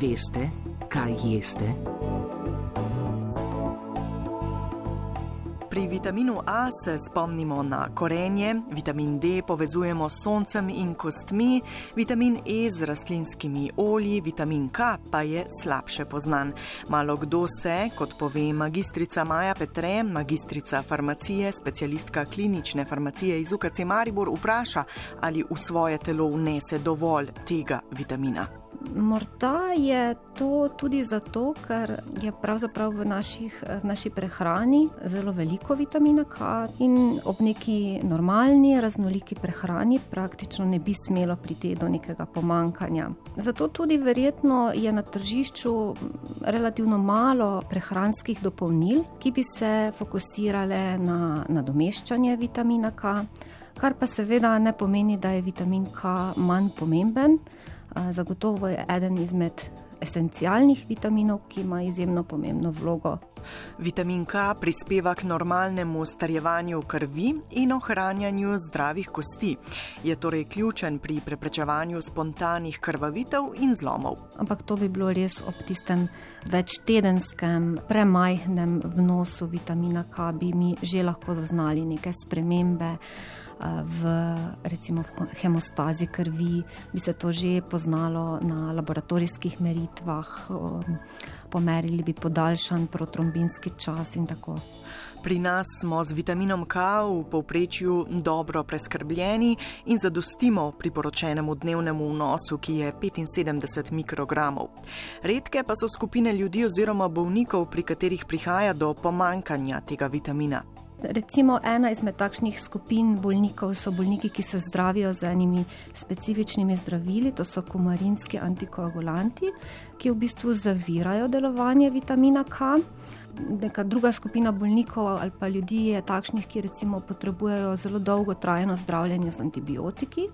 Veste, kaj jeste? Pri vitaminu A se spomnimo na korenje, vitamin D povezujemo s soncem in kostmi, vitamin E z rastlinskimi olji, vitamin K pa je slabše poznan. Malo kdo se, kot pove magistrica Maja Petre, magistrica farmacije, specialistka klinične farmacije iz UKC Maribor, vpraša, ali v svoje telo vnese dovolj tega vitamina. Morda je to tudi zato, ker je pravzaprav v, naših, v naši prehrani zelo veliko vitamina K in ob neki normalni, raznoliki prehrani praktično ne bi smelo priti do nekega pomankanja. Zato tudi verjetno je na tržišču relativno malo prehranskih dopolnil, ki bi se fokusirale na nadomeščanje vitamina K, kar pa seveda ne pomeni, da je vitamin K manj pomemben. Zagotovo je eden izmed esencialnih vitaminov, ki ima izjemno pomembno vlogo. Vitamin K prispeva k normalnemu starjevanju krvi in ohranjanju zdravih kosti. Je torej ključen pri preprečevanju spontanih krvavitev in zlomov. Ampak to bi bilo res ob tistem večtedenskem, premajhnem vnosu vitamina K, bi mi že lahko zaznali neke spremembe v recimo v hemostazi krvi, bi se to že poznalo na laboratorijskih meritvah, pomerili bi podaljšan protrombinski čas in tako. Pri nas smo z vitaminom K v povprečju dobro preskrbljeni in zadostimo priporočenemu dnevnemu vnosu, ki je 75 mikrogramov. Redke pa so skupine ljudi oziroma bolnikov, pri katerih prihaja do pomankanja tega vitamina. Recimo ena izmed takšnih skupin bolnikov so bolniki, ki se zdravijo z enimi specifičnimi zdravili, to so kumarinski antikoagulanti, ki v bistvu zavirajo delovanje vitamina K. Neka druga skupina bolnikov ali pa ljudi je takšnih, ki recimo potrebujejo zelo dolgo trajno zdravljenje z antibiotiki.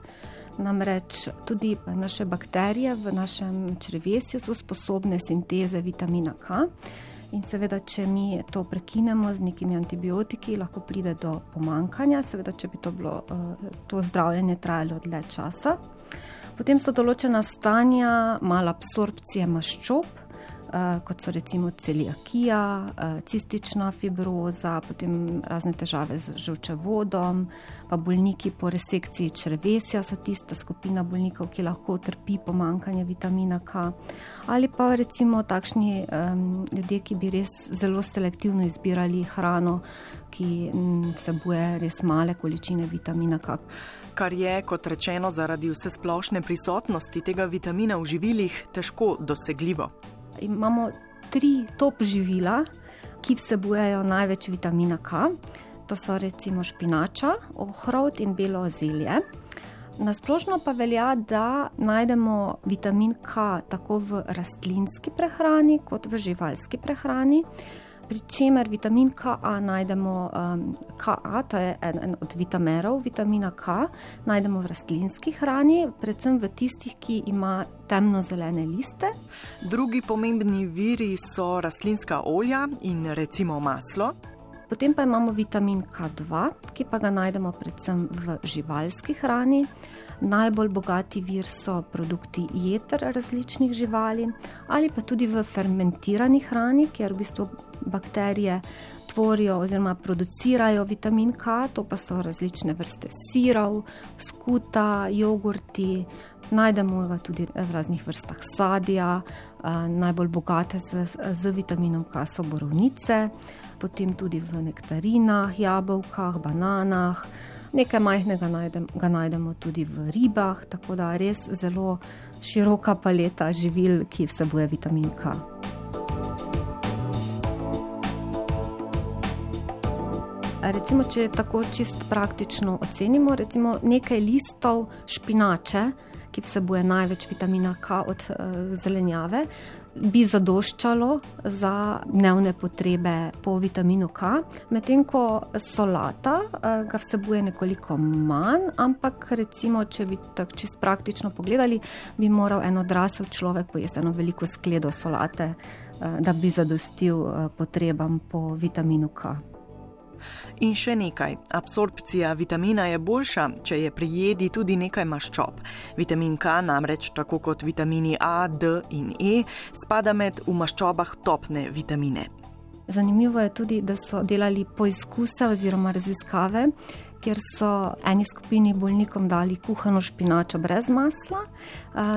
Namreč tudi naše bakterije v našem črvesju so sposobne sinteze vitamina K. In seveda, če mi to prekinemo z nekimi antibiotiki, lahko pride do pomankanja, seveda, če bi to, bilo, eh, to zdravljenje trajalo dlje časa. Potem so določena stanja, malo absorpcije maščob. Eh, kot so recimo celiakija, eh, cistična fibroza, potem razne težave z žolčevodom, pa bolniki po resekciji črvesja so tista skupina bolnikov, ki lahko trpi pomankanje vitamina K, ali pa recimo takšni um, ljudje, ki bi res zelo selektivno izbirali hrano, ki vsebuje res male količine vitamina K. Kar je, kot rečeno, zaradi vse splošne prisotnosti tega vitamina v živilih težko dosegljivo imamo tri top živila, ki vsebujejo največ vitamina K. To so recimo špinača, ohrovt in belo zelje. Nasplošno pa velja, da najdemo vitamin K tako v rastlinski prehrani kot v živalski prehrani pri čemer vitamin Ka najdemo, um, Ka, to je en, en od vitamerov, vitamina K, najdemo v rastlinski hrani, predvsem v tistih, ki ima temno-zelene liste. Drugi pomembni viri so rastlinska olja in recimo maslo. Potem pa imamo vitamin K2, ki pa ga najdemo predvsem v živalski hrani. Najbolj bogati vir so produkti jeter različnih živali ali pa tudi v fermentirani hrani, kjer v bistvu bakterije tvorijo oziroma producirajo vitamin K, to pa so različne vrste sirov, skuta, jogurti, najdemo ga tudi v raznih vrstah sadja, najbolj bogate z, z vitaminom K so borovnice, potem tudi v nektarinah, jabolkah, bananah. Nekaj majhnega najdem, ga najdemo tudi v ribah, tako da res zelo široka paleta živil, ki vsebuje vitamin K. Recimo, če tako čist praktično ocenimo, recimo nekaj listov špinače, ki vsebuje največ vitamina K od uh, zelenjave, bi zadoščalo za dnevne potrebe po vitaminu K, medtem ko solata eh, ga vsebuje nekoliko manj, ampak recimo, če bi tako čisto praktično pogledali, bi moral en odrasel človek pojesti eno veliko skledo solate, eh, da bi zadostil eh, potrebam po vitaminu K. In še nekaj, absorpcija vitamina je boljša, če je pri jedi tudi nekaj maščob. Vitamin K namreč, tako kot vitamini A, D in E, spada med v maščobah topne vitamine. Zanimivo je tudi, da so delali poizkuse oziroma raziskave, kjer so eni skupini bolnikom dali kuhano špinačo brez masla,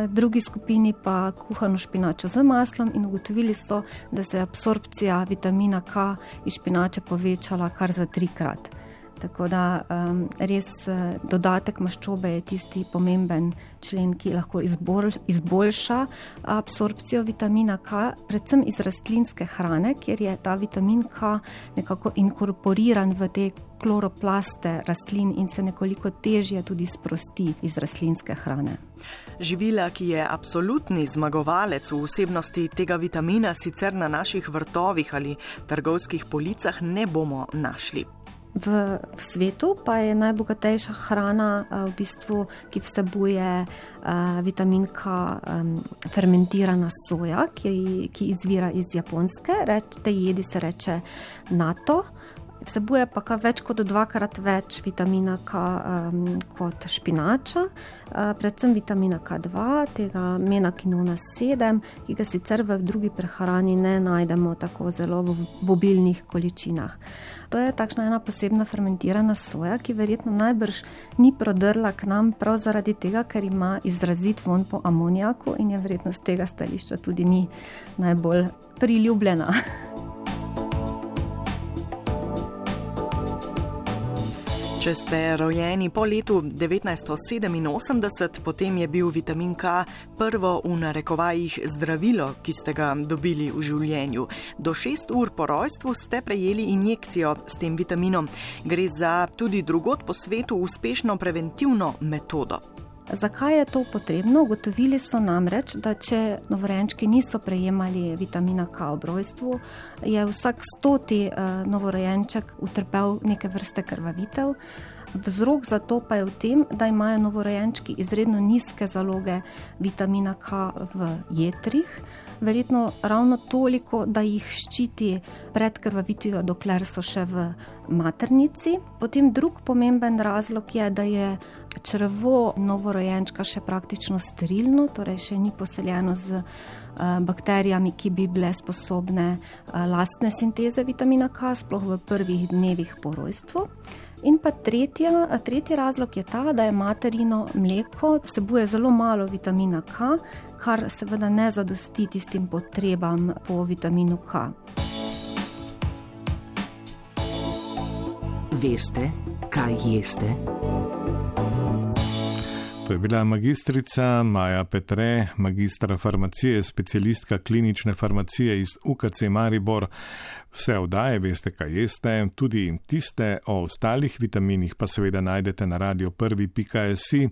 drugi skupini pa kuhano špinačo z maslom in ugotovili so, da se je absorpcija vitamina K iz špinače povečala kar za trikrat. Tako da um, res uh, dodatek maščobe je tisti pomemben člen, ki lahko izbolj, izboljša absorpcijo vitamina K, predvsem iz rastlinske hrane, ker je ta vitamin K nekako inkorporiran v te kloroplaste rastlin in se nekoliko težje tudi sprosti iz rastlinske hrane. Živila, ki je absolutni zmagovalec v vsebnosti tega vitamina, sicer na naših vrtovih ali trgovskih policah ne bomo našli. V svetu pa je najbogatejša hrana, eh, v bistvu, ki vsebuje uh, vitamin K, um, fermentirana soja, ki, ki izvira iz Japonske. Reč, te jedi se reče NATO. Vsebuje pa več kot dvakrat več vitamina K um, kot špinača, uh, predvsem vitamina K2, tega menakinona 7, ki ga sicer v drugi prehrani ne najdemo tako zelo v, v obilnih količinah. To je takšna ena posebna fermentirana soja, ki verjetno najbrž ni prodrla k nam prav zaradi tega, ker ima izrazit von po amonijaku in je verjetno z tega stališča tudi ni najbolj priljubljena. Če ste rojeni po letu 1987, potem je bil vitamin K prvo v narekovajih zdravilo, ki ste ga dobili v življenju. Do šest ur po rojstvu ste prejeli injekcijo s tem vitaminom. Gre za tudi drugot po svetu uspešno preventivno metodo. Zakaj je to potrebno? Ugotovili so namreč, da če novorojenčki niso prejemali vitamina K ob rojstvu, je vsak stoti eh, novorojenček utrpel neke vrste krvavitev. Vzrok za to pa je v tem, da imajo novorojenčki izredno nizke zaloge vitamina K v jetrih, verjetno ravno toliko, da jih ščiti pred krvavitvijo, dokler so še v maternici. Potem drug pomemben razlog je, da je črvo novorojenčka še praktično sterilno, torej še ni poseljeno z eh, bakterijami, ki bi bile sposobne eh, lastne sinteze vitamina K, sploh v prvih dnevih po rojstvu. In pa tretja, tretji razlog je ta, da je materino mleko vsebuje zelo malo vitamina K, kar seveda ne zadosti tistim potrebam po vitaminu K. Veste, kaj jeste? To je bila magistrica Maja Petre, magistra farmacije, specialistka klinične farmacije iz UKC Maribor. Vse oddaje, veste, kaj jeste, tudi tiste o ostalih vitaminih pa seveda najdete na radio prvi.si.